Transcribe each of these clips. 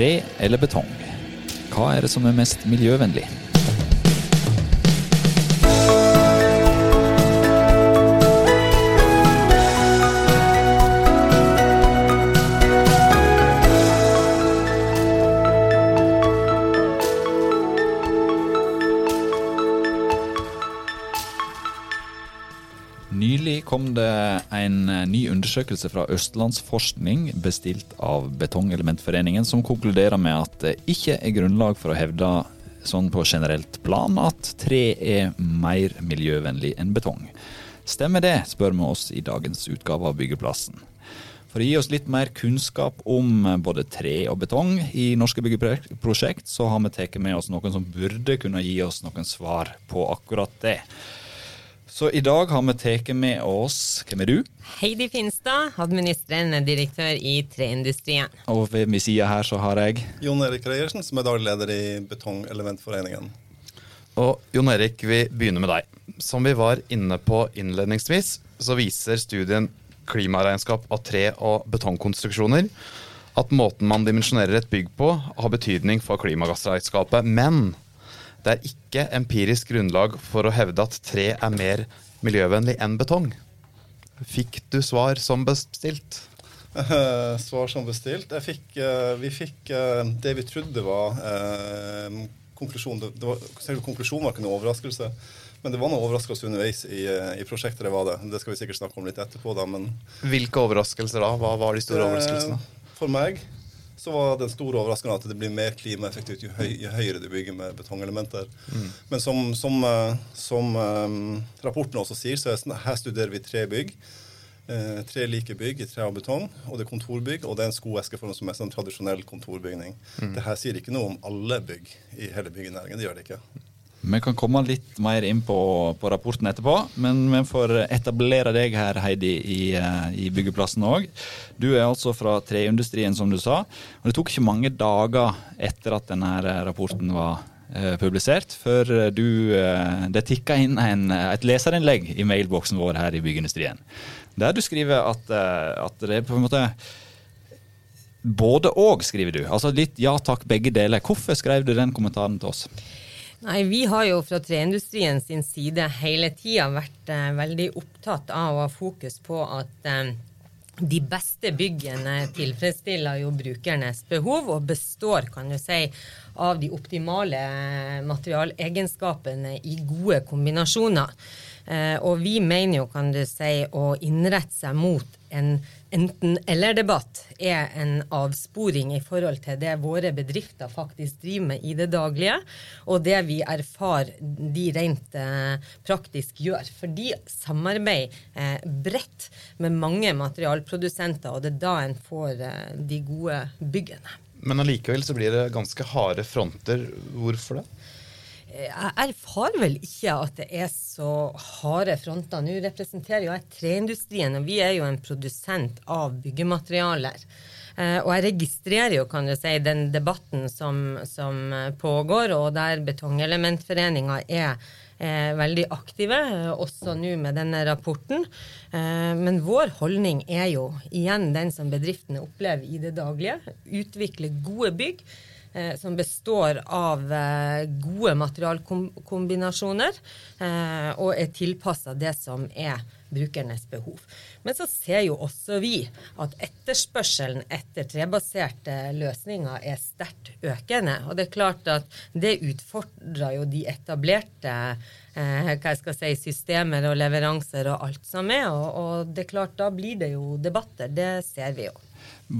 Tre eller betong? Hva er det som er mest miljøvennlig? Ny undersøkelse fra Østlandsforskning bestilt av Betongelementforeningen, som konkluderer med at det ikke er grunnlag for å hevde sånn på generelt plan at tre er mer miljøvennlig enn betong. Stemmer det, spør vi oss i dagens utgave av Byggeplassen. For å gi oss litt mer kunnskap om både tre og betong i norske byggeprosjekt, så har vi tatt med oss noen som burde kunne gi oss noen svar på akkurat det. Så i dag har vi tatt med oss Hvem er du? Heidi Finstad, administrerende direktør i Treindustrien. Og ved min side her så har jeg Jon Erik Reiersen, som er daglig leder i Betongelementforeningen. Og Jon Erik, vi begynner med deg. Som vi var inne på innledningsvis, så viser studien klimaregnskap av tre- og betongkonstruksjoner at måten man dimensjonerer et bygg på, har betydning for klimagassregnskapet. Men det er ikke empirisk grunnlag for å hevde at tre er mer miljøvennlig enn betong. Fikk du svar som bestilt? Uh, svar som bestilt. Fikk, uh, vi fikk uh, det vi trodde var konklusjonen. Det, det var, konklusjonen var ikke noe overraskelse. Men det var noe overraskelse underveis i, i, prosjektet. Det var det. Det skal vi sikkert snakke om litt etterpå. Da, men, Hvilke overraskelser da? Hva var de store overraskelsene? For meg så var den store overraskende at det blir mer klimaeffektivt jo, høy, jo høyere du bygger med betongelementer. Mm. Men som, som, som um, rapporten også sier, så er, her studerer vi tre bygg. Eh, tre like bygg i tre og betong, og det er kontorbygg, og det er en skoeske for noe som er sånn tradisjonell kontorbygning. Mm. Det her sier ikke noe om alle bygg i hele byggenæringen. Det gjør det ikke. Vi kan komme litt mer inn på, på rapporten etterpå, men vi får etablere deg her, Heidi, i, i byggeplassen òg. Du er altså fra treindustrien, som du sa. Og det tok ikke mange dager etter at denne rapporten var eh, publisert, før du, eh, det tikka inn en, et leserinnlegg i mailboksen vår her i Byggeindustrien. Der du skriver at, eh, at det er på en måte både og, skriver du. Altså litt ja takk, begge deler. Hvorfor skrev du den kommentaren til oss? Nei, Vi har jo fra treindustrien sin side hele tida vært eh, veldig opptatt av å ha fokus på at eh, de beste byggene tilfredsstiller jo brukernes behov og består kan du si, av de optimale materialegenskapene i gode kombinasjoner. Eh, og vi mener jo kan du si, å innrette seg mot en enten-eller-debatt er en avsporing i forhold til det våre bedrifter faktisk driver med i det daglige, og det vi erfarer de rent eh, praktisk gjør. For de samarbeider eh, bredt med mange materialprodusenter, og det er da en får eh, de gode byggene. Men allikevel så blir det ganske harde fronter. Hvorfor det? Jeg erfarer vel ikke at det er så harde fronter. Nå representerer jo jeg treindustrien, og vi er jo en produsent av byggematerialer. Eh, og jeg registrerer jo kan du si, den debatten som, som pågår, og der Betongelementforeninga er eh, veldig aktive, også nå med denne rapporten. Eh, men vår holdning er jo igjen den som bedriftene opplever i det daglige. Utvikle gode bygg eh, som består av eh, gode materialkombinasjoner eh, og er tilpassa det som er brukernes behov. Men så ser jo også vi at etterspørselen etter trebaserte løsninger er sterkt økende. Og det er klart at det utfordrer jo de etablerte eh, hva jeg skal si, systemer og leveranser og alt som er. Og, og det er klart, da blir det jo debatter. Det ser vi jo.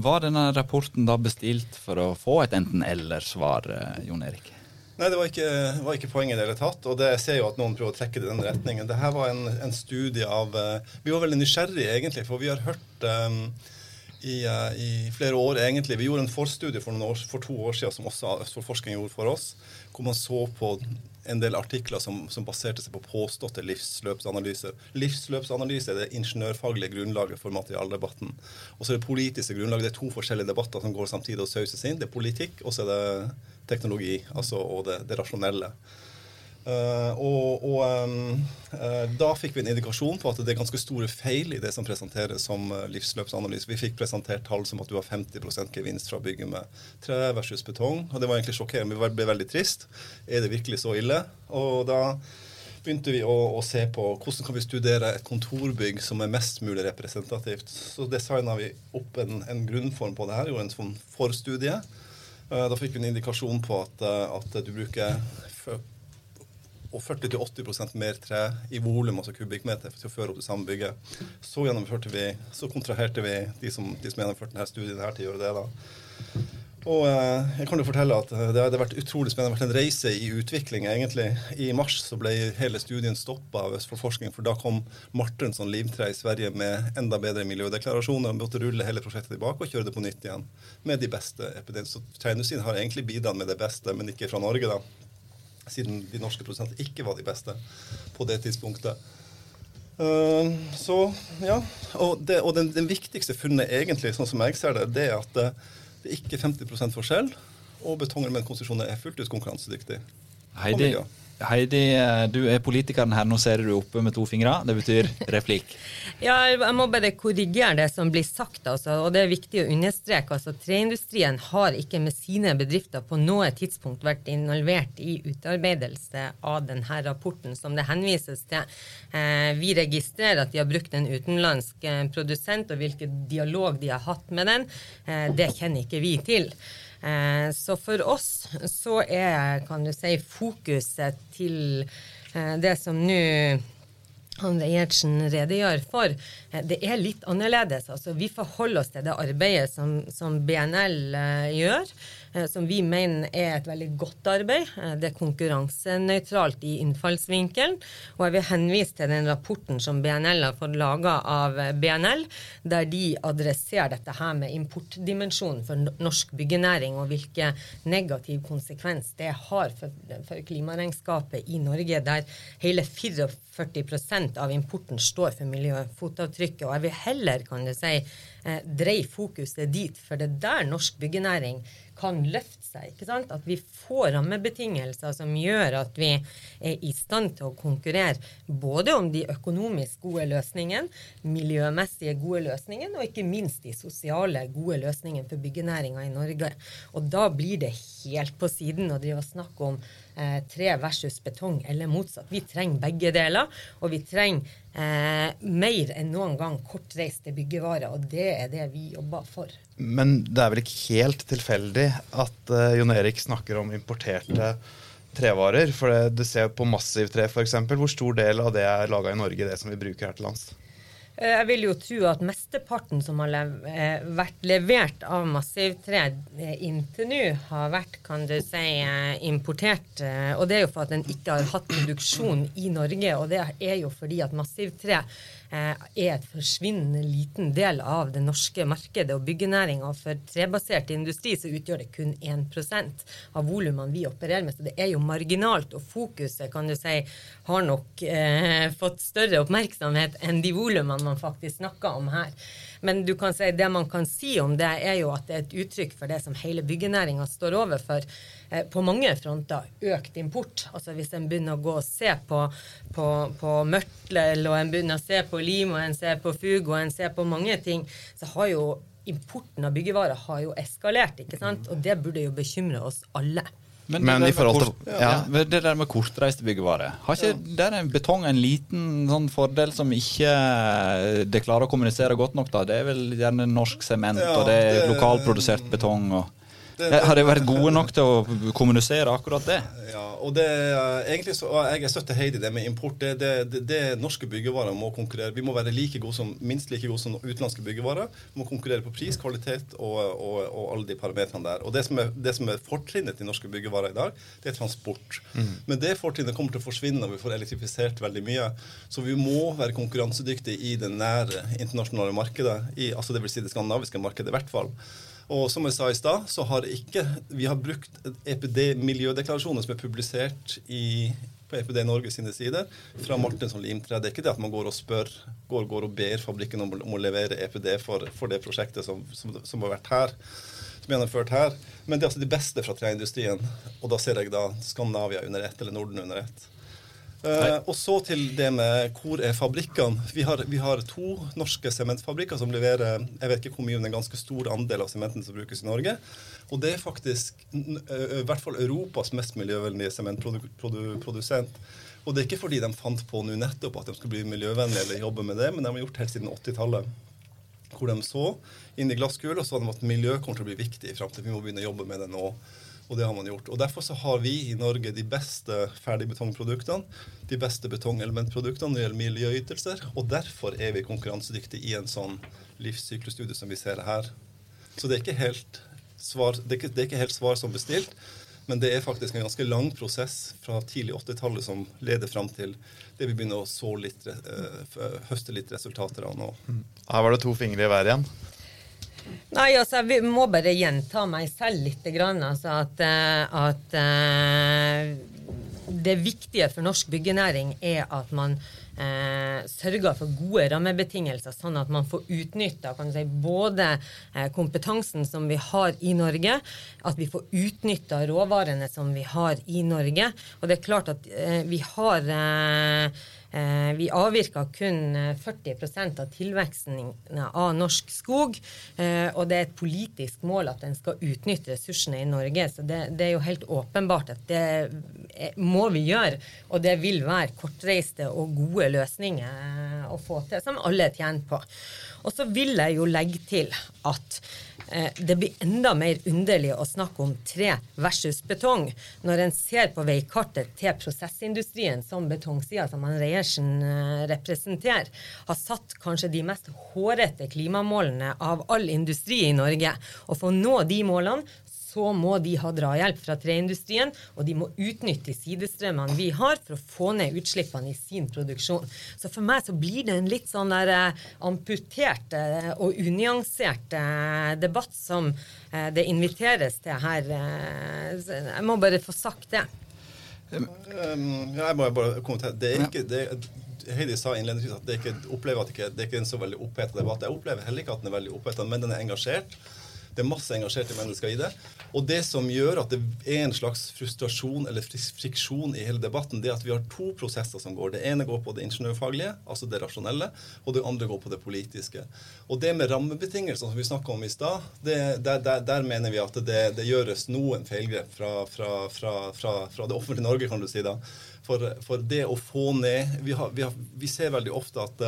Var denne rapporten da bestilt for å få et enten-eller-svar, Jon Erik? Nei, det var ikke, var ikke poenget i det hele tatt. Og det jeg ser jo at noen prøver å trekke det i den retningen. Dette var en, en, studie av Vi var veldig nysgjerrige, egentlig, for vi har hørt um, i, uh, i, flere år, egentlig. Vi gjorde en forstudie for, år, for to år siden som også Østfold Forskning gjorde for oss, hvor man så på en del artikler som, som, baserte seg på påståtte livsløpsanalyser. Livsløpsanalyse er det ingeniørfaglige grunnlaget for materialdebatten. Og så er det politiske grunnlaget. Det er to forskjellige debatter som går samtidig og sauses inn. Det er politikk, og så er det teknologi altså, og det, det rasjonelle. Uh, og, og um, uh, da fikk vi en indikasjon på at det er ganske store feil i det som presenteres som uh, livsløpsanalyse. Vi fikk presentert tall som at du har 50% gevinst fra å bygge med tre versus betong. Og det var egentlig sjokkerende. Vi ble veldig trist. Er det virkelig så ille? Og da begynte vi å, å, se på hvordan kan vi studere et kontorbygg som er mest mulig representativt. Så designa vi opp en, en, grunnform på det her, gjorde en sånn forstudie. Da fikk vi en indikasjon på at, at du bruker og 40-80% mer tre i volum, altså kubikkmeter, til å føre opp det samme bygget. Så, vi, så kontraherte vi de som, de som gjennomførte denne studien her til å gjøre det. da. Og eh, jeg kan jo fortelle at eh, Det har vært utrolig spennende. Det har vært en reise i utvikling. egentlig. I mars så ble hele studien stoppa av Østfold Forskning, for da kom Martensson Livtre i Sverige med enda bedre miljødeklarasjoner. og måtte rulle hele prosjektet tilbake og kjøre det på nytt igjen med de beste epidemiene. Så treindustrien har egentlig bidratt med det beste, men ikke fra Norge, da siden de norske produsentene ikke var de beste på det tidspunktet. Uh, så, ja. Og, det, og den, den, viktigste funnet, egentlig, sånn som jeg ser det, det er at det, det er ikke 50 forskjell, og betongelementkonsesjoner er fullt ut konkurransedyktig. Heidi, Heidi, eh, du er politikeren her. Nå ser du oppe med to fingre. Det betyr replikk. ja, jeg må bare korrigere det som blir sagt, altså, og det er viktig å understreke. Altså, treindustrien har ikke med sine bedrifter på noe tidspunkt vært involvert i utarbeidelse av denne rapporten som det henvises til. Eh, vi registrerer at de har brukt en utenlandsk eh, produsent, og hvilken dialog de har hatt med den, eh, det kjenner ikke vi til. Eh, så for oss så er kan du si, fokuset til eh, det som nå Andre Gjertsen redegjør for, eh, det er litt annerledes. Altså, vi forholder oss til det arbeidet som, som BNL gjør. Eh, som vi mener er et veldig godt arbeid. Eh, det er konkurransenøytralt i innfallsvinkelen. Og jeg vil henvise til den rapporten som BNL har fått laga av eh, BNL, der de adresserer dette her med importdimensjonen for norsk byggenæring, og hvilke negativ konsekvens det har for, for klimaregnskapet i Norge, der hele 44% av importen står for miljøfotavtrykket. Og jeg vil heller, kan du si, dreie fokuset dit, for det er der norsk byggenæring kan løfte seg. ikke sant? At vi får rammebetingelser som gjør at vi er i stand til å konkurrere både om de økonomisk gode løsningene, miljømessige gode løsningene, og ikke minst de sosiale gode løsningene for byggenæringa i Norge. Og da blir det helt på siden å drive og snakke om eh, tre versus betong, eller motsatt. Vi trenger begge deler, og vi trenger eh, mer enn noen gang kortreiste byggevarer, og det er det vi jobber for. Men det er vel ikke helt tilfeldig at eh, Jon Erik snakker om importerte trevarer? For det, du ser på massivtre f.eks. Hvor stor del av det er laga i Norge, det som vi bruker her til lands? Eh, jeg vil jo tro at mesteparten som har lev eh, vært levert av massivtre inntil nå, har vært kan du si, importert. Og det er jo for at en ikke har hatt produksjon i Norge. Og det er jo fordi at massivtre Eh, er et forsvinnende liten del av det norske markedet og byggenæringa. For trebasert industri så utgjør det kun 1% av volumene vi opererer med. Så det er jo marginalt, og fokuset kan du si har nok eh, fått større oppmerksomhet enn de volumene man faktisk snakker om her. Men du kan si, det man kan si om det, er jo at det er et uttrykk for det som hele byggenæringa står overfor. Eh, på mange fronter økt import. Altså Hvis en begynner å gå og se på, på, på mørtel, og en begynner å se på lim, og en ser på fug, og en ser på mange ting, så har jo importen av byggevarer har jo eskalert. ikke sant? Og det burde jo bekymre oss alle. Men, Men i forhold til ja. ja. Det der med kortreiste byggevarer. Har ikke ja. der en betong en liten sånn fordel som ikke det klarer å kommunisere godt nok? da? Det er vel gjerne norsk sement, ja, og det er det, lokalprodusert betong. og... Det, har de vært gode nok til å kommunisere akkurat det? Ja, og det egentlig så, Jeg støtter Heidi det med import. Det, det, det, norske byggevarer må konkurrere. Vi må være like gode som, minst like gode som utenlandske byggevarer. Vi må konkurrere på pris, kvalitet og, og, og alle de parametrene der. Og Det som er, det som er fortrinnet til norske byggevarer i dag, det er transport. Mm. Men det fortrinnet kommer til å forsvinne når vi får elektrifisert veldig mye. Så vi må være konkurransedyktige i det nære internasjonale markedet. I, altså det vil si det skandinaviske markedet i hvert fall. Og som jeg sa i stad, så har ikke vi har brukt EPD-miljødeklarasjoner som er publisert i, på EPD Norge sine sider fra Martin som limtre. Det er ikke det at man går og spør, går, går og ber fabrikken om, om, å levere EPD for, for det prosjektet som, som, som, har vært her. som er gjennomført her. Men det er altså de beste fra treindustrien. Og da ser jeg da Skandinavia under ett, eller Norden under ett. Uh, og så til det med hvor er fabrikkene. Vi har, vi har to norske sementfabrikker som leverer jeg vet ikke hvor mye, men en ganske stor andel av sementen som brukes i Norge. Og det er faktisk i hvert fall Europas mest miljøvennlige sementprodusent. Og det er ikke fordi de fant på nå nettopp at de skulle bli miljøvennlige eller jobbe med det, men de har gjort helt siden 80-tallet. Hvor de så inn i glasskula og så de at miljø kommer til å bli viktig i framtiden. Vi må begynne å jobbe med det nå. Og det har man gjort. Og Derfor så har vi i Norge de beste ferdigbetongproduktene, de beste betongelementproduktene når det gjelder miljøytelser. Og derfor er vi konkurransedyktige i en sånn livssyklusstudie som vi ser her. Så det er ikke helt svar, det er ikke, det er ikke helt svar som bestilt. Men det er faktisk en ganske lang prosess fra tidlig 80-tallet som leder fram til det vi begynner å litt, uh, høste litt resultater av nå. Her var det to fingre i været igjen. Nei, altså, vi må bare gjenta meg selv litt. Altså, at, eh, at uh, det viktige for norsk byggenæring er at man uh, sørger for gode rammebetingelser, sånn at man får utnytta si, både uh, kompetansen som vi har i Norge, at vi får utnytta råvarene som vi har i Norge. Og det er klart at vi har Eh, vi avvirker kun 40 eh, av tilveksten av norsk skog. Eh, og det er et politisk mål at en skal utnytte ressursene i Norge. Så det, det er jo helt åpenbart at det må vi gjøre. Og det vil være kortreiste og gode løsninger å få til, som alle tjener på. Og så vil jeg jo legge til at eh, det blir enda mer underlig å snakke om tre versus betong når en ser på veikartet til prosessindustrien som betongsida som Reiersen eh, representerer, har satt kanskje de mest hårete klimamålene av all industri i Norge. Og for å nå de målene så må de ha drahjelp fra treindustrien, og de må utnytte sidestrømmene vi har for å få ned utslippene i sin produksjon. Så for meg så blir det en litt sånn der eh, amputert eh, og unyansert eh, debatt som det inviteres til her. Jeg må bare få sagt det. Jeg må bare kommentere. Det er ikke, det, Heidi sa innledningsvis at det ikke, opplever at det ikke, det er ikke en så veldig oppheta debatt. Jeg opplever heller ikke at den er veldig oppheta, men den er engasjert. Det er masse engasjerte mennesker i det. Og det som gjør at det er en slags frustrasjon eller friksjon i hele debatten, det er at vi har to prosesser som går. Det ene går på det ingeniørfaglige, altså det rasjonelle, og det andre går på det politiske. Og det med rammebetingelser som vi snakka om i stad, der, der, der, mener vi at det, det gjøres noen feilgrep fra, fra, fra, fra, det offentlige Norge, kan du si da. For, for det å få ned vi, har, vi, har, vi ser veldig ofte at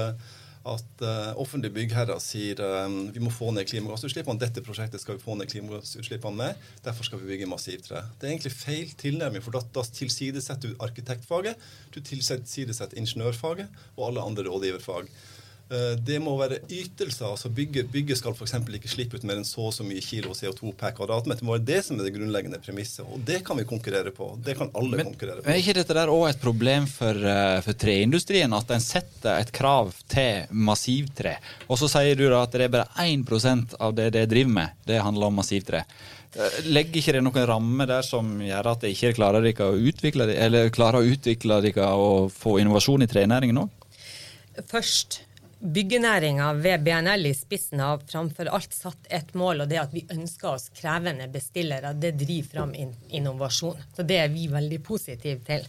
at uh, offentlige byggherrer sier um, vi må få ned klimagassutslippene. Dette prosjektet skal vi få ned klimagassutslippene med. Derfor skal vi bygge massivtre. Det er egentlig feil tilnærming, for da, da tilsidesetter du arkitektfaget, du tilsidesetter ingeniørfaget og alle andre rådgiverfag. Eh, det må være ytelser. altså Bygget bygge skal f.eks. ikke slippe ut mer enn så og så mye kilo CO2 per kvadratmeter. Det må være det som er det grunnleggende premisset. Og det kan vi konkurrere på. Det kan alle Men, konkurrere på. Men Er ikke dette der òg et problem for, eh, for treindustrien? At en setter et krav til massivtre, og så sier du da at det er bare 1% av det de driver med, det handler om massivtre. Eh, legger ikke det noen rammer der som gjør at det ikke klarer, å utvikle, eller klarer å utvikle og få innovasjon i trenæringen òg? Først Byggenæringa ved BNL i spissen har framfor alt satt et mål, og det at vi ønsker oss krevende bestillere. Det driver fram innovasjon. Så det er vi veldig positive til.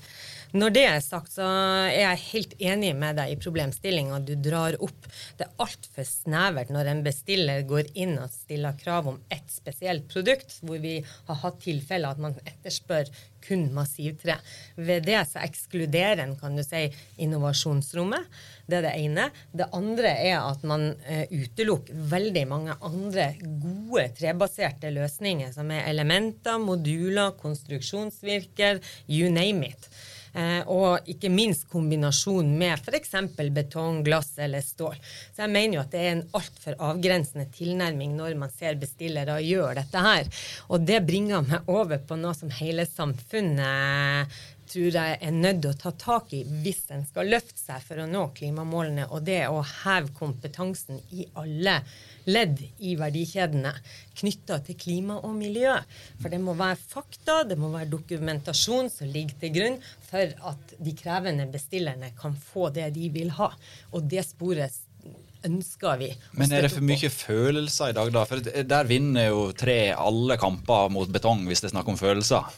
Når det er sagt, så er jeg helt enig med deg i problemstillinga du drar opp. Det er altfor snevert når en bestiller går inn og stiller krav om ett spesielt produkt, hvor vi har hatt tilfeller at man etterspør kun massivtre. Ved det så ekskluderer en, kan du si, innovasjonsrommet. Det er det ene. Det andre er at man uh, utelukker veldig mange andre gode trebaserte løsninger, som er elementer, moduler, konstruksjonsvirker, you name it. Eh, og ikke minst kombinasjon med f.eks. betong, glass eller stål. Så jeg mener jo at det er en altfor avgrensende tilnærming når man ser bestillere gjøre dette her. Og det bringer meg over på noe som hele samfunnet tror jeg er nødt til å ta tak i hvis en skal løfte seg for å nå klimamålene, og det å heve kompetansen i alle ledd i verdikjedene knytta til klima og miljø. For det må være fakta, det må være dokumentasjon som ligger til grunn for at de krevende bestillerne kan få det de vil ha. Og det sporet ønsker vi. Men er det for mye følelser i dag, da? For der vinner jo tre alle kamper mot betong, hvis det er snakk om følelser.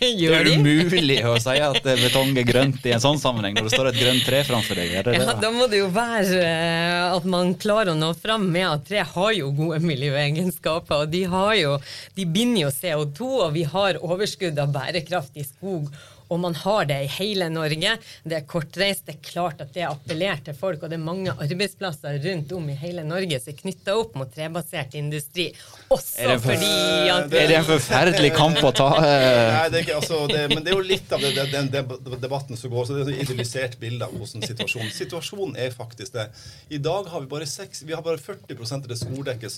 Det er umulig å si at betong er grønt i en sånn sammenheng, når det står et grønt tre framfor deg. Det det? Ja, da må det jo være eh, at man klarer å nå fram med at tre har jo gode miljøegenskaper. Og de, har jo, de binder jo CO2, og vi har overskudd av bærekraftig skog. Og man har det i hele Norge. Det er kortreist. Det er klart at det appellerer til folk. Og det er mange arbeidsplasser rundt om i hele Norge som er knytta opp mot trebasert industri. Også Er fordi at Er det en forferdelig kamp å ta? eh? Nei, det er ikke, altså, det, men det er jo litt av det, det, den debatten som går. så Det er et idealisert bilde av hvordan situasjonen Situasjonen er faktisk det. I dag har vi bare, 6, vi har bare 40% av det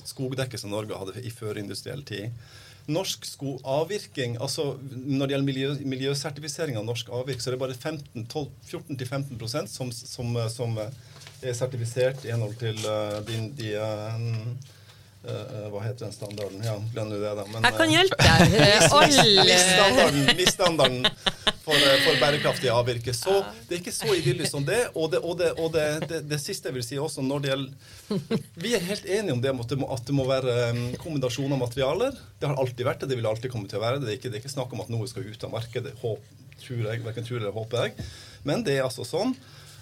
skogdekket som Norge hadde i førindustriell tid. Norsk sko avvirking, altså Når det gjelder miljø, miljøsertifisering av norsk avvirk, så er det bare 14-15% som, som, som er sertifisert i henhold til uh, de, de uh, Hva heter den standarden? Ja, glem nå det, da. Men, Jeg kan hjelpe deg. Eh, Alle MIS-standarden MIS standarden for, eh, for bærekraftig avvirke. Så det er ikke så idyllisk som det. Og, det, og, det, og det, det, siste jeg vil si også når det gjelder Vi er helt enige om det at det må, være kombinasjon av materialer. Det har alltid vært det. Det vil alltid komme til å være det. Det er ikke, det er ikke snakk om at noe skal ut av markedet. Håp, tror jeg, Verken tror eller håper jeg. Men det er altså sånn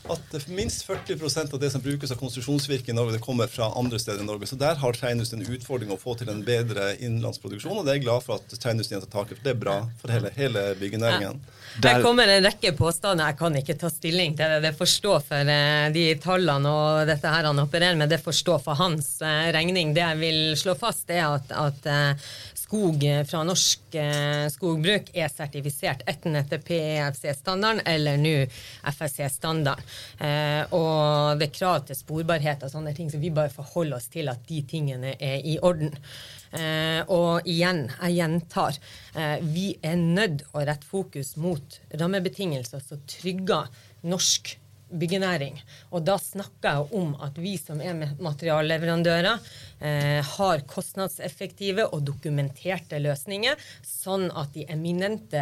at minst 40% av det som brukes av konstruksjonsvirke i Norge, det kommer fra andre steder i Norge. Så der har treindustrien en utfordring å få til en bedre innenlandsproduksjon, og det er jeg glad for at treindustrien tar tak i. for Det er bra for hele, hele byggenæringen. Her kommer en rekke påstander. Jeg kan ikke ta stilling til det. Det får stå for eh, de tallene og dette her han opererer med. Det får stå for hans eh, regning. Det jeg vil slå fast, er at, at eh, skog fra norsk eh, skogbruk er sertifisert enten etter PEFC-standarden eller nå FSC-standarden. Eh, og det er krav til sporbarhet og sånne ting, så vi bare forholder oss til at de tingene er i orden. Eh, og igjen, jeg gjentar, eh, vi er nødt å rette fokus mot rammebetingelser som trygger norsk byggenæring. Og da snakker jeg om at vi som er materialleverandører, eh, har kostnadseffektive og dokumenterte løsninger, sånn at de eminente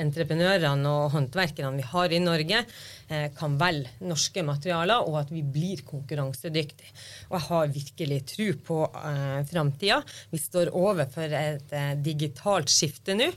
entreprenørene og håndverkerne vi har i Norge, eh, kan velge norske materialer, og at vi blir konkurransedyktige. Og jeg har virkelig tro på eh, framtida. Vi står overfor et eh, digitalt skifte nå.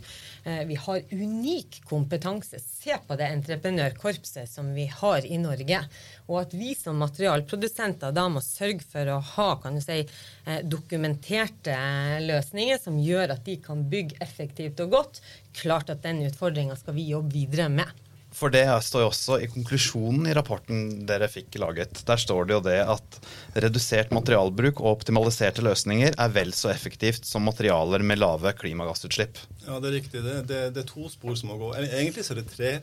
Eh, vi har unik kompetanse. Se på det entreprenørkorpset som vi har i Norge. Og at vi som materialprodusenter da må sørge for å ha kan du si, eh, dokumenterte eh, løsninger som gjør at de kan bygge effektivt og godt. Klart at den utfordringa skal vi jobbe videre med. For det står jo også i konklusjonen i rapporten dere fikk laget. Der står det jo det at redusert materialbruk og optimaliserte løsninger er vel så effektivt som materialer med lave klimagassutslipp. Ja, det er riktig. Det, det, det er to spor som må gå. Egentlig så er det tre.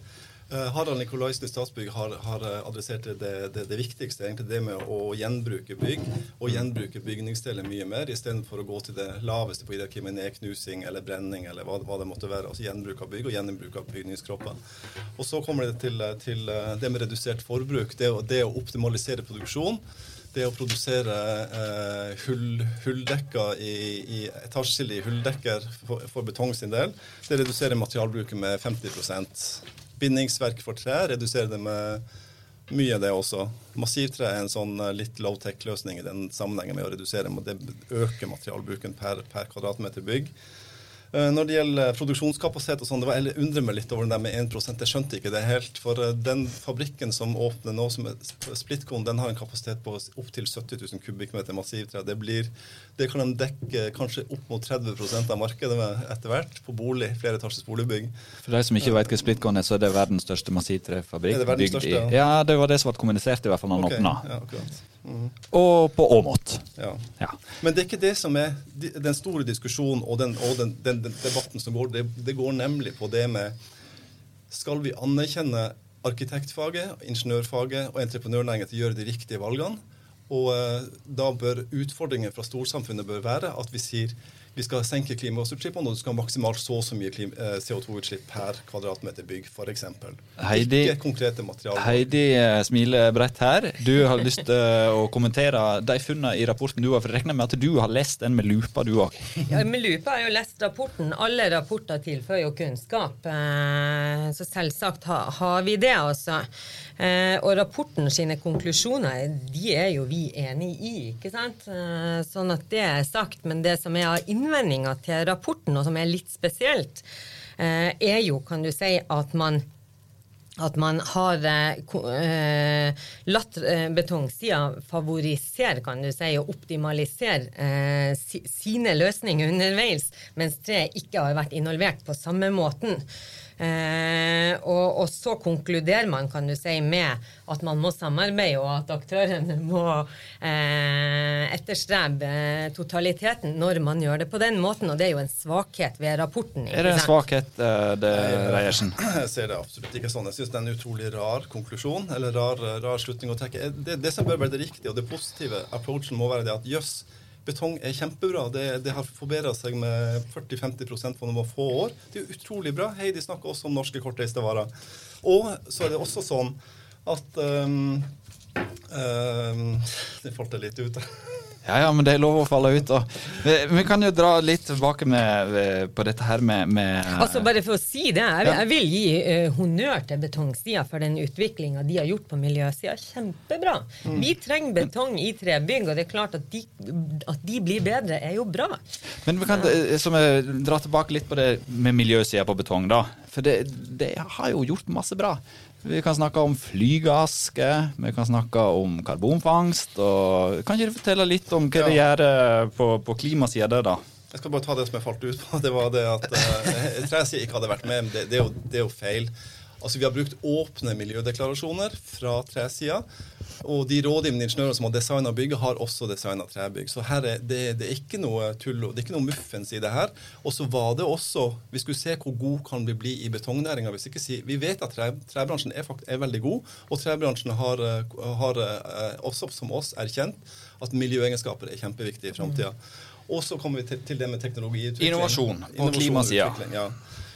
Eh, Harald Nikolaisen i Statsbygg har, har eh, adressert det, det, det viktigste, egentlig det med å gjenbruke bygg. Og gjenbruke bygningsdeler mye mer, istedenfor å gå til det laveste på hierarkiet med nedknusing eller brenning eller hva, hva det måtte være. Altså gjenbruk av bygg og gjenbruk av bygningskropper. Og så kommer det til, til eh, det med redusert forbruk. Det, det å optimalisere produksjon. Det å produsere eh, hull, hulldekker i, i etasjeskille hulldekker for, for betong sin del, det reduserer materialbruket med 50 Bindingsverk for tre reduserer det med mye, det også. Massivtre er en sånn eh, litt low-tech-løsning i den sammenhengen med å redusere, det øker materialbruken per, per kvadratmeter bygg. Eh, Når det gjelder produksjonskapasitet og sånn, det var, jeg undrer meg litt over den der med 1% Jeg skjønte ikke det helt. For eh, den fabrikken som åpner nå, som er Sp- Splitkon, den har en kapasitet på opptil 70 000 kubikkmeter massivtre. Det, blir, det kan de dekke kanskje opp mot 30% av markedet med etter hvert, på bolig, flereetasjes boligbygg. For de som ikke vet hva Splitcon er, så er det verdens største massivtrefabrikk. Er det verdens største, Ja, det var det som ble kommunisert i hvert fall når den Ok, åpna. Ja, akkurat. Mhm, Og på Åmot. ja. Ja. Men det er ikke det som er den store diskusjonen og den, og den, den, den debatten som går. Det, det går nemlig på det med Skal vi anerkjenne arkitektfaget, ingeniørfaget og entreprenørnæringen til å gjøre de riktige valgene? Og eh, da bør utfordringen fra storsamfunnet bør være at vi sier vi skal senke klimagassutslippene, og du skal ha maksimalt så og så mye eh, CO2-utslipp per kvadratmeter bygg, f.eks. Heidi- Ikke konkrete materialer. Heidi eh, smiler bredt her. Du har lyst til eh, å kommentere de funnene i rapporten du har. For jeg regner med at du har lest den med lupa, du òg. Ja, med lupa har jeg jo lest rapporten. Alle rapporter tilfører jo kunnskap. Så selvsagt har vi det, altså. Eh, og rapporten sine konklusjoner de er jo vi enig i, ikke sant? Sånn at det er sagt. Men det som er av innvendinger til rapporten, og som er litt spesielt, eh, er jo, kan du si, at man at man har eh, latt eh, betongsida favorisere, kan du si, og optimalisere si, sine løsninger underveis, mens tre ikke har vært involvert på samme måten. Eh, og, og, så konkluderer man kan du si, med at man må samarbeide, og at aktørene må eh, etterstrebe totaliteten når man gjør det på den måten. Og det er jo en svakhet ved rapporten. Er det en svakhet, uh, det, Reiersen? Jeg ser det absolutt ikke sånn. Jeg syns det er en utrolig rar konklusjon, eller rar, rar slutning å trekke. Det, det, som bør være det riktige og det positive approachen må være det at jøss, Betong er kjempebra. Det, det har forbedra seg med 40-50% på noen få år. Det er utrolig bra. Heidi snakker også om norske kortreiste varer. Og så er det også sånn at um, um, Det falt litt ut. Ja, ja, men det er lov å falle ut. Og. Vi, kan jo dra litt tilbake med, på dette her med, med Altså Bare for å si det, jeg, jeg vil gi uh, honnør til betongsida for den utviklinga de har gjort på miljøsida. Kjempebra. Mm. Vi trenger betong i trebygg, og det er klart at de, at de blir bedre, er jo bra. Men vi kan eh, som dra tilbake litt på det med miljøsida på betong, da. For det, det har jo gjort masse bra. Vi kan snakke om flygaske, vi kan snakke om karbonfangst. og Kan ikke du fortelle litt om hva ja. det gjør eh, på, på klimasida da? Jeg skal bare ta det som jeg falt ut på. Det var det at uh, jeg ikke hadde vært med. Det, det, er jo, det er jo feil. Altså, Vi har brukt åpne miljødeklarasjoner fra tresida. Og de rådgivende ingeniørene som har designa bygget, har også designa trebygg. Så her er det, det, er ikke noe tull, det er ikke noe muffens i det her. Og så var det også Vi skulle se hvor god kan vi bli i betongnæringa. Si, vi vet at tre, trebransjen er, er, veldig god, og trebransjen har, har, eh, også som oss erkjent at miljøegenskaper er kjempeviktig i framtida. Og så kommer vi til, til, det med teknologiutvikling. Innovasjon på klimasida. Ja.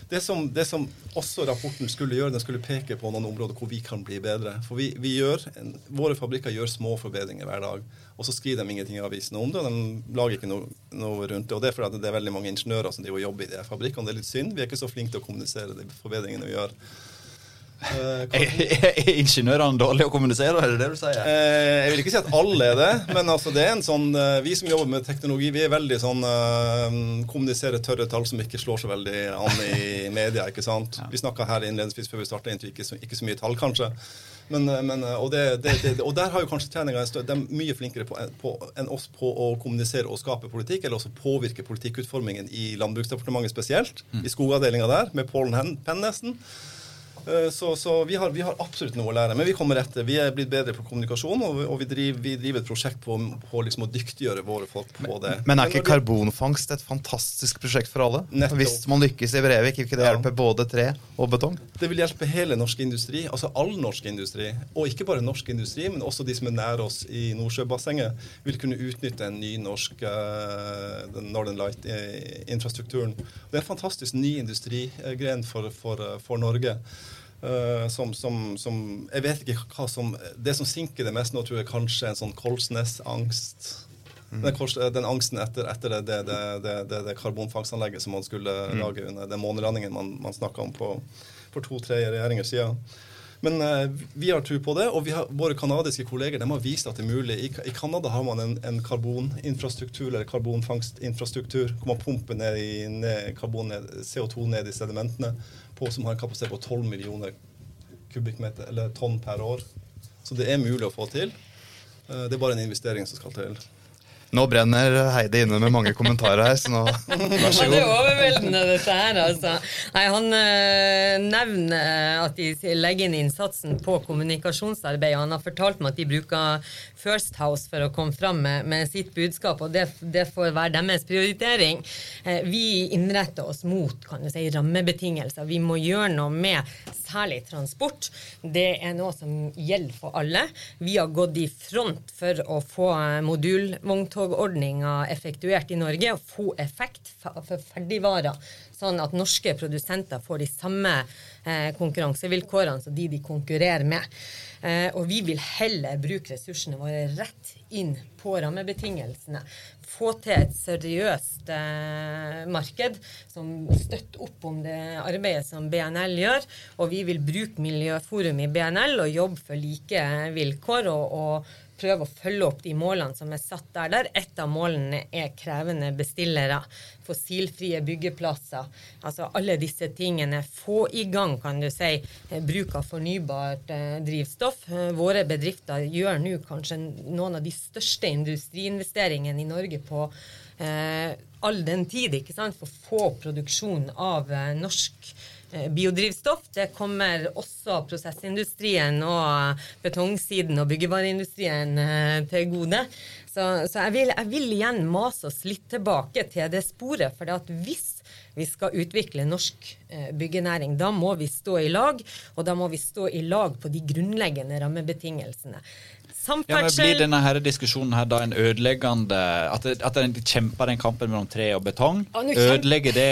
Det som, det som, også rapporten skulle gjøre, den skulle peke på noen områder hvor vi kan bli bedre. For vi, vi gjør, Våre fabrikker gjør små forbedringer hver dag. Og så skriver de ingenting i avisene om det, og de lager ikke noe, noe, rundt det. Og det er fordi det er veldig mange ingeniører som jobber i de fabrikkene. Det er litt synd. Vi er ikke så flinke til å kommunisere de forbedringene vi gjør. Uh, er ingeniørene dårlige å kommunisere, er det det du sier? Uh, jeg vil ikke si at alle er det, men altså det er en sånn uh, vi som jobber med teknologi, vi er veldig sånn kommuniserer tørre tall som ikke slår så veldig an i media. ikke sant? Ja. Vi snakka her innledningsvis før vi starta, ikke, ikke så mye tall, kanskje. Men, men, og, det, det, det, og, der har jo kanskje treninga De er mye flinkere på, på, enn oss på å kommunisere og skape politikk, eller også påvirke politikkutformingen i Landbruksdepartementet spesielt. Mm. I skogavdelinga der, med Pålen Penn nesten. Eh, så, så vi, har, vi, har, absolutt noe å lære. Men vi kommer etter. Vi er blitt bedre på kommunikasjon, og, og vi, driver, vi, driver, et prosjekt på, på liksom å dyktiggjøre våre folk på det. Men, men er ikke karbonfangst et fantastisk prosjekt for alle? Nettopp. Hvis man lykkes i Brevik, vil ikke det hjelpe både tre og betong? Det vil hjelpe hele norsk industri, altså all norsk industri. Og ikke bare norsk industri, men også de som er nær oss i Nordsjøbassenget, vil kunne utnytte en ny norsk uh, Northern Light-infrastrukturen. Det er en fantastisk ny industrigren for, for, for Norge. Uh, som, som, som, Jeg vet ikke hva som Det som sinker det mest nå, tror jeg kanskje er en sånn Kolsnes-angst. Mm. Den, den, angsten etter, etter det, det, det, det, karbonfangstanlegget som man skulle mm. lage under den månelandingen man, man snakka om på, for to-tre regjeringer siden. Men uh, vi har tro på det, og har, våre canadiske kolleger de har vist at det er mulig. I, i Canada har man en, en karboninfrastruktur eller karbonfangstinfrastruktur hvor man pumper ned, i, ned ned CO2 ned i sedimentene på, som har en kapasitet på 12 millioner kubikkmeter, eller tonn per år. Så det er mulig å få til. Eh, det er bare en investering som skal til. Nå brenner Heidi inne med mange kommentarer her, så nå vær så god. Det er overveldende, dette her, altså. Nei, han øh, nevner at de legger inn innsatsen på kommunikasjonsarbeid. og Han har fortalt meg at de bruker First House for å komme fram med, med sitt budskap, og det, det, får være deres prioritering. Eh, vi innretter oss mot kan du si, rammebetingelser. Vi må gjøre noe med særlig transport. Det er noe som gjelder for alle. Vi har gått i front for å få modulvogntogordninga effektuert i Norge og få effekt for ferdigvarer, sånn at norske produsenter får de samme eh, konkurransevilkårene som de de konkurrerer med. Eh, og vi vil heller bruke ressursene våre rett inn på rammebetingelsene. Få til et seriøst eh, marked som støtter opp om det arbeidet som BNL gjør. Og vi vil bruke Miljøforum i BNL og jobbe for like vilkår. og, og prøve å følge opp de målene som er satt der. der. Et av målene er krevende bestillere. Fossilfrie byggeplasser. Altså alle disse tingene. Få i gang, kan du si, eh, bruk av fornybart eh, drivstoff. Eh, våre bedrifter gjør nå kanskje noen av de største industriinvesteringene i Norge på all den tid, ikke sant, for få produksjon av norsk biodrivstoff. Det kommer også prosessindustrien og betongsiden og byggevareindustrien eh, til gode. Så, så jeg, vil, jeg, vil, igjen mase oss litt tilbake til det sporet. For hvis vi skal utvikle norsk eh, byggenæring, da må vi stå i lag. Og da må vi stå i lag på de grunnleggende rammebetingelsene. Samferdsel. Ja, men Blir denne her diskusjonen her da en ødeleggende At, at en kjemper den kampen mellom tre og betong? Ødelegger det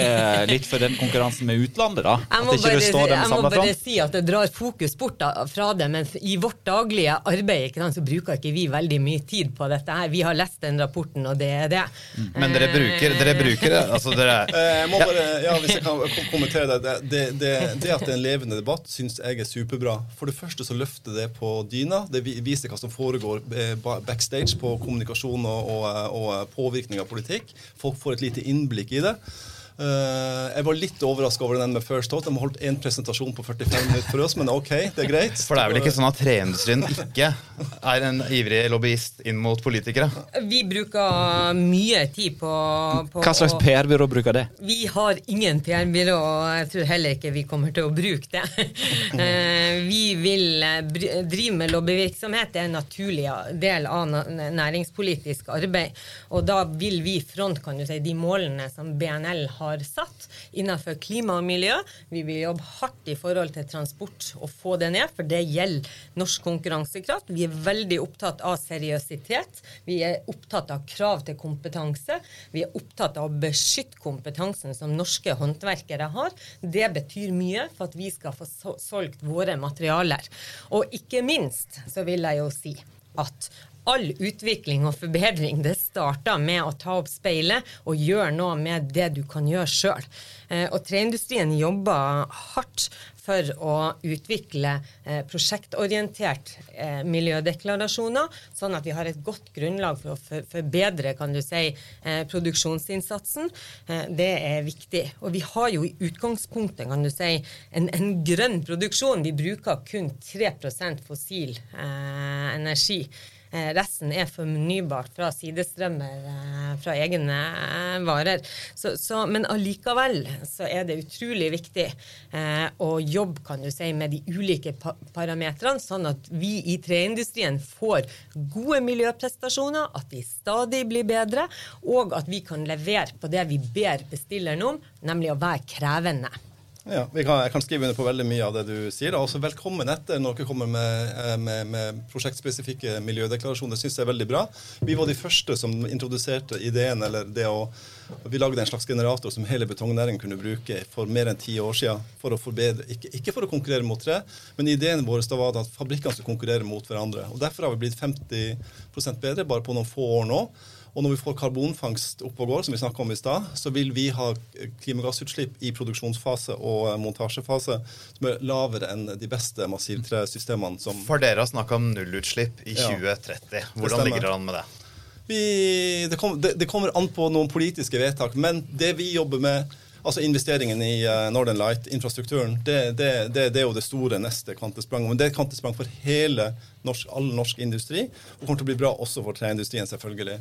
litt for den konkurransen med utlandet, da? Jeg må, bare, jeg må bare si at det drar fokus bort fra det, men i vårt daglige arbeid ikke sant, så bruker ikke vi veldig mye tid på dette her. Vi har lest den rapporten, og det er det. Mm. Men dere bruker, dere bruker det? Altså dere eh, Jeg må bare, ja, Hvis jeg kan kommentere det. Det, det, det at det er en levende debatt, syns jeg er superbra. For det første så løfter det på dyna. Det viser hva som får foregår eh, backstage på kommunikasjon og, og, og påvirkning av politikk. Folk får et lite innblikk i det. Uh, jeg var litt overraska over den med First Thought. De har holdt én presentasjon på 45 minutter for oss, men OK, det er greit. For det er vel ikke sånn at treindustrien ikke er en ivrig lobbyist inn mot politikere? Vi bruker mye tid på, på Hva slags PR-byrå bruker det? Vi har ingen PR-byrå, og jeg tror heller ikke vi kommer til å bruke det. uh, vi vil drive med lobbyvirksomhet, det er en naturlig del av næringspolitisk arbeid. Og da vil vi front, kan du si, de målene som BNL har har satt innenfor klima og miljø. Vi vil jobbe hardt i forhold til transport og få det ned, for det gjelder norsk konkurransekraft. Vi er veldig opptatt av seriøsitet. Vi er opptatt av krav til kompetanse. Vi er opptatt av å beskytte kompetansen som norske håndverkere har. Det betyr mye for at vi skal få solgt våre materialer. Og ikke minst så vil jeg jo si at all utvikling og forbedring det starter med å ta opp speilet og gjøre noe med det du kan gjøre sjøl. Eh, og treindustrien jobber hardt for å utvikle eh, prosjektorientert eh, miljødeklarasjoner, sånn at vi har et godt grunnlag for å forbedre kan du si, produksjonsinnsatsen. det er viktig. Og vi har jo i utgangspunktet kan du si, en, en grønn produksjon. Vi bruker kun 3% fossil energi. Eh, resten er fornybart fra sidestrømmer eh, fra egne eh, varer. Så, så, men allikevel så er det utrolig viktig å jobbe kan du si, med de ulike pa parametrene, sånn at vi i treindustrien får gode miljøprestasjoner, at de stadig blir bedre, og at vi kan levere på det vi ber bestilleren om, nemlig å være krevende. Ja, kan, Jeg kan skrive under på veldig mye av det du sier. Også velkommen etter når dere kommer med, eh, med, med prosjektspesifikke miljødeklarasjoner. Det syns jeg er veldig bra. Vi var de første som introduserte ideen, eller det å Vi lagde en slags generator som hele betongnæringen kunne bruke for mer enn ti år siden. For å forbedre, ikke, ikke, for å konkurrere mot tre, men ideen vår da var at fabrikkene skulle konkurrere mot hverandre. Og Derfor har vi blitt 50% bedre bare på noen få år nå. Og når vi får karbonfangst opp og går, som vi snakka om i stad, så vil vi ha klimagassutslipp i produksjonsfase og eh, montasjefase som er lavere enn de beste massivtresystemene. Som For dere har snakka om nullutslipp i 2030. Hvordan ligger dere an med det? Vi, det, kom, det, det kommer an på noen politiske vedtak, men det vi jobber med Altså investeringen i uh, Northern Light, infrastrukturen, det, det, det, det, er jo det store neste kvantespranget. Men det er et kvantesprang for hele norsk, all norsk industri, og kommer til å bli bra også for treindustrien, selvfølgelig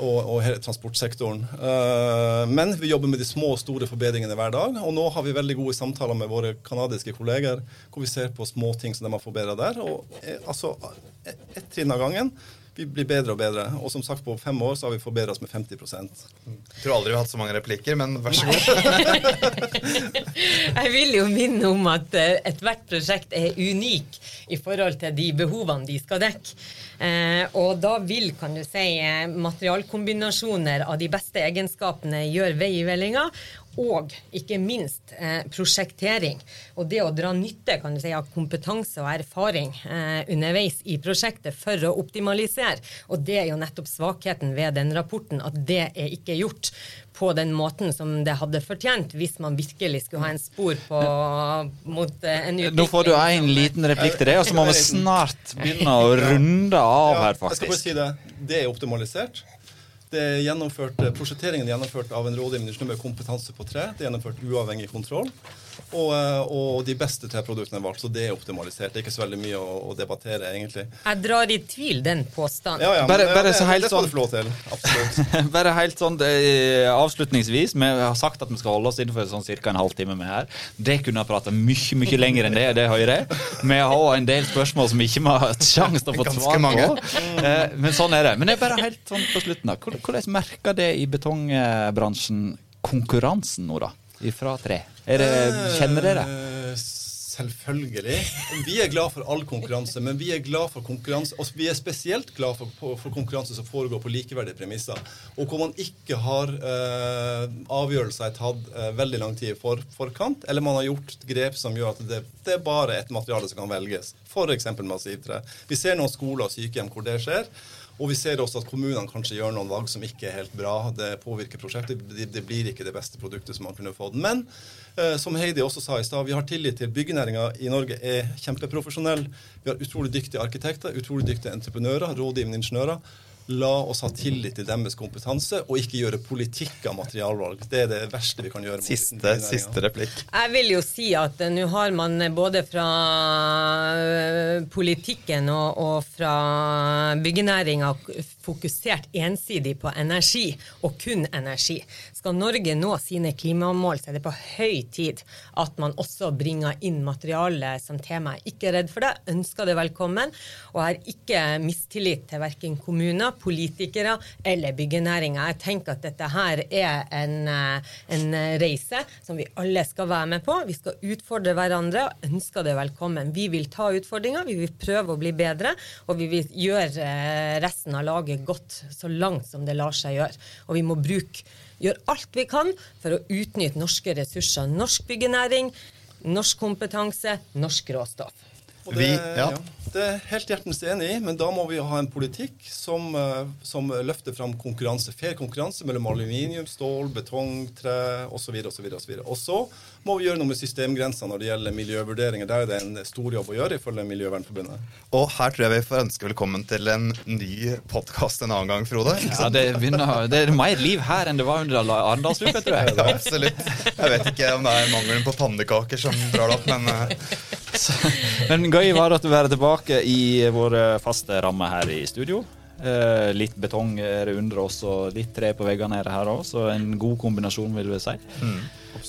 og, og hele transportsektoren. Uh, men vi jobber med de små og store forbedringene hver dag. Og nå har vi veldig gode samtaler med våre canadiske kolleger hvor vi ser på små ting som de har forbedra der. Og eh, altså, ett trinn av gangen. Vi blir bedre og bedre. Og som sagt, på fem år så har vi forbedra oss med 50% Jeg tror aldri vi har hatt så mange replikker, men vær så god. jeg vil jo minne om at uh, ethvert prosjekt er unik i forhold til de behovene de skal dekke. Eh, og da vil, kan du si, materialkombinasjoner av de beste egenskapene gjøre vei i vellinga. Og ikke minst eh, prosjektering. Og det å dra nytte kan du si, av kompetanse og erfaring eh, underveis i prosjektet for å optimalisere. Og det er jo nettopp svakheten ved den rapporten, at det er ikke gjort på den måten som det hadde fortjent, hvis man virkelig skulle ha en spor på, mot eh, en utvikling. Nå får du en liten replikk til det, og så må vi snart begynne å runde av Ja, faktisk. jeg skal bare si det. Det er optimalisert. Det er gjennomført, Prosjekteringen er gjennomført av en rådgivende ingeniør med kompetanse på tre. Det er gjennomført uavhengig kontroll. Og, eh, og de beste treproduktene er valgt, så det er optimalisert. Det er ikke så veldig mye å, å debattere, egentlig. Jeg drar i tvil den påstanden. Ja, ja, Bare- men, bare det, så helt det skal sånn- du få lov til. Absolutt. Bare helt sånn eh, avslutningsvis. Vi har sagt at vi skal holde oss innenfor sånn ca. en halvtime med her. Det kunne ha prata mye mye lenger enn det, det hører jeg. Vi har en del spørsmål som ikke vi har hatt sjanse til å få Ganske svar på. Eh, Men sånn er det. Men det er bare helt sånn på slutten. da. Hvordan hvordan merker det i betongbransjen konkurransen nå, da? Ifra tre? Er det, kjenner dere? Eh, Selvfølgelig. Vi er glad for all konkurranse, men vi er glad for konkurranse og vi er spesielt glad for, for, konkurranse som foregår på likeverdige premisser, og hvor man ikke har eh, avgjørelser er tatt eh, veldig lang tid i for, forkant, eller man har gjort grep som gjør at det, det er bare et materiale som kan velges, f.eks. massivtre. Vi ser noen skoler og sykehjem hvor det skjer. Og vi ser også at kommunene kanskje gjør noen valg som ikke er helt bra. Det påvirker prosjektet. Det, blir ikke det beste produktet som man kunne fått. Men eh, som Heidi også sa i stad, vi har tillit til byggenæringa i Norge er kjempeprofesjonell. Vi har utrolig dyktige arkitekter, utrolig dyktige entreprenører, rådgivende ingeniører. La oss ha tillit til deres kompetanse, og ikke gjøre politikk av materialvalg. Det er det verste vi kan gjøre. Siste, siste replikk. Jeg vil jo si at eh, nå har man eh, både fra eh, politikken og, og fra byggenæringa fokusert ensidig på energi, og kun energi. Skal Norge nå sine klimamål, så er det på høy tid at man også bringer inn materiale som tema. Jeg er ikke redd for det, ønsker det velkommen, og har ikke mistillit til verken kommuner, politikere eller byggenæringa. Jeg tenker at dette her er en, eh, en reise som vi alle skal være med på. Vi skal utfordre hverandre og ønsker det velkommen. Vi vil ta utfordringer, vi vil prøve å bli bedre, og vi vil gjøre eh, resten av laget godt så langt som det lar seg gjøre. Og vi må bruke, gjøre alt vi kan for å utnytte norske ressurser. Norsk byggenæring, norsk kompetanse, norsk råstoff. Og det, Vi- ja. ja. det er helt hjertens enig i, men da må vi ha en politikk som, eh, som løfter fram konkurranse. Fair konkurranse mellom aluminium, stål, betong, tre osv. videre, Og så må vi gjøre noe med systemgrenser når det gjelder miljøvurderinger. Der er det en stor jobb å gjøre, ifølge Miljøvernforbundet. Og her tror jeg vi får ønske velkommen til en ny podkast en annen gang, Frode. Ja, det, begynner, det er mer liv her enn det var under Arendalsuka, tror jeg. Ja, absolutt. Jeg vet ikke om det er mangelen på pannekaker som drar det opp, men så, Men gøy var at du være tilbake i våre faste rammer her i studio. Eh, litt betong er det under oss, og litt tre på veggene er det her òg, så en god kombinasjon, vil du si.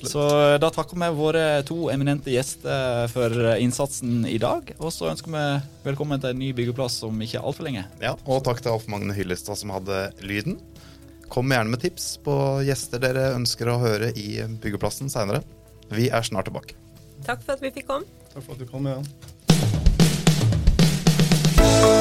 så da takker vi våre to eminente gjester for innsatsen i dag. Og så ønsker vi velkommen til en ny byggeplass om ikke altfor lenge. ja. Og takk til Alf Magne Hyllestad som hadde lyden. Kom gjerne med tips på gjester dere ønsker å høre i Byggeplassen seinere. Vi er snart tilbake. Takk for at vi fikk komme. Takk for at du kom. Ja. Thank you.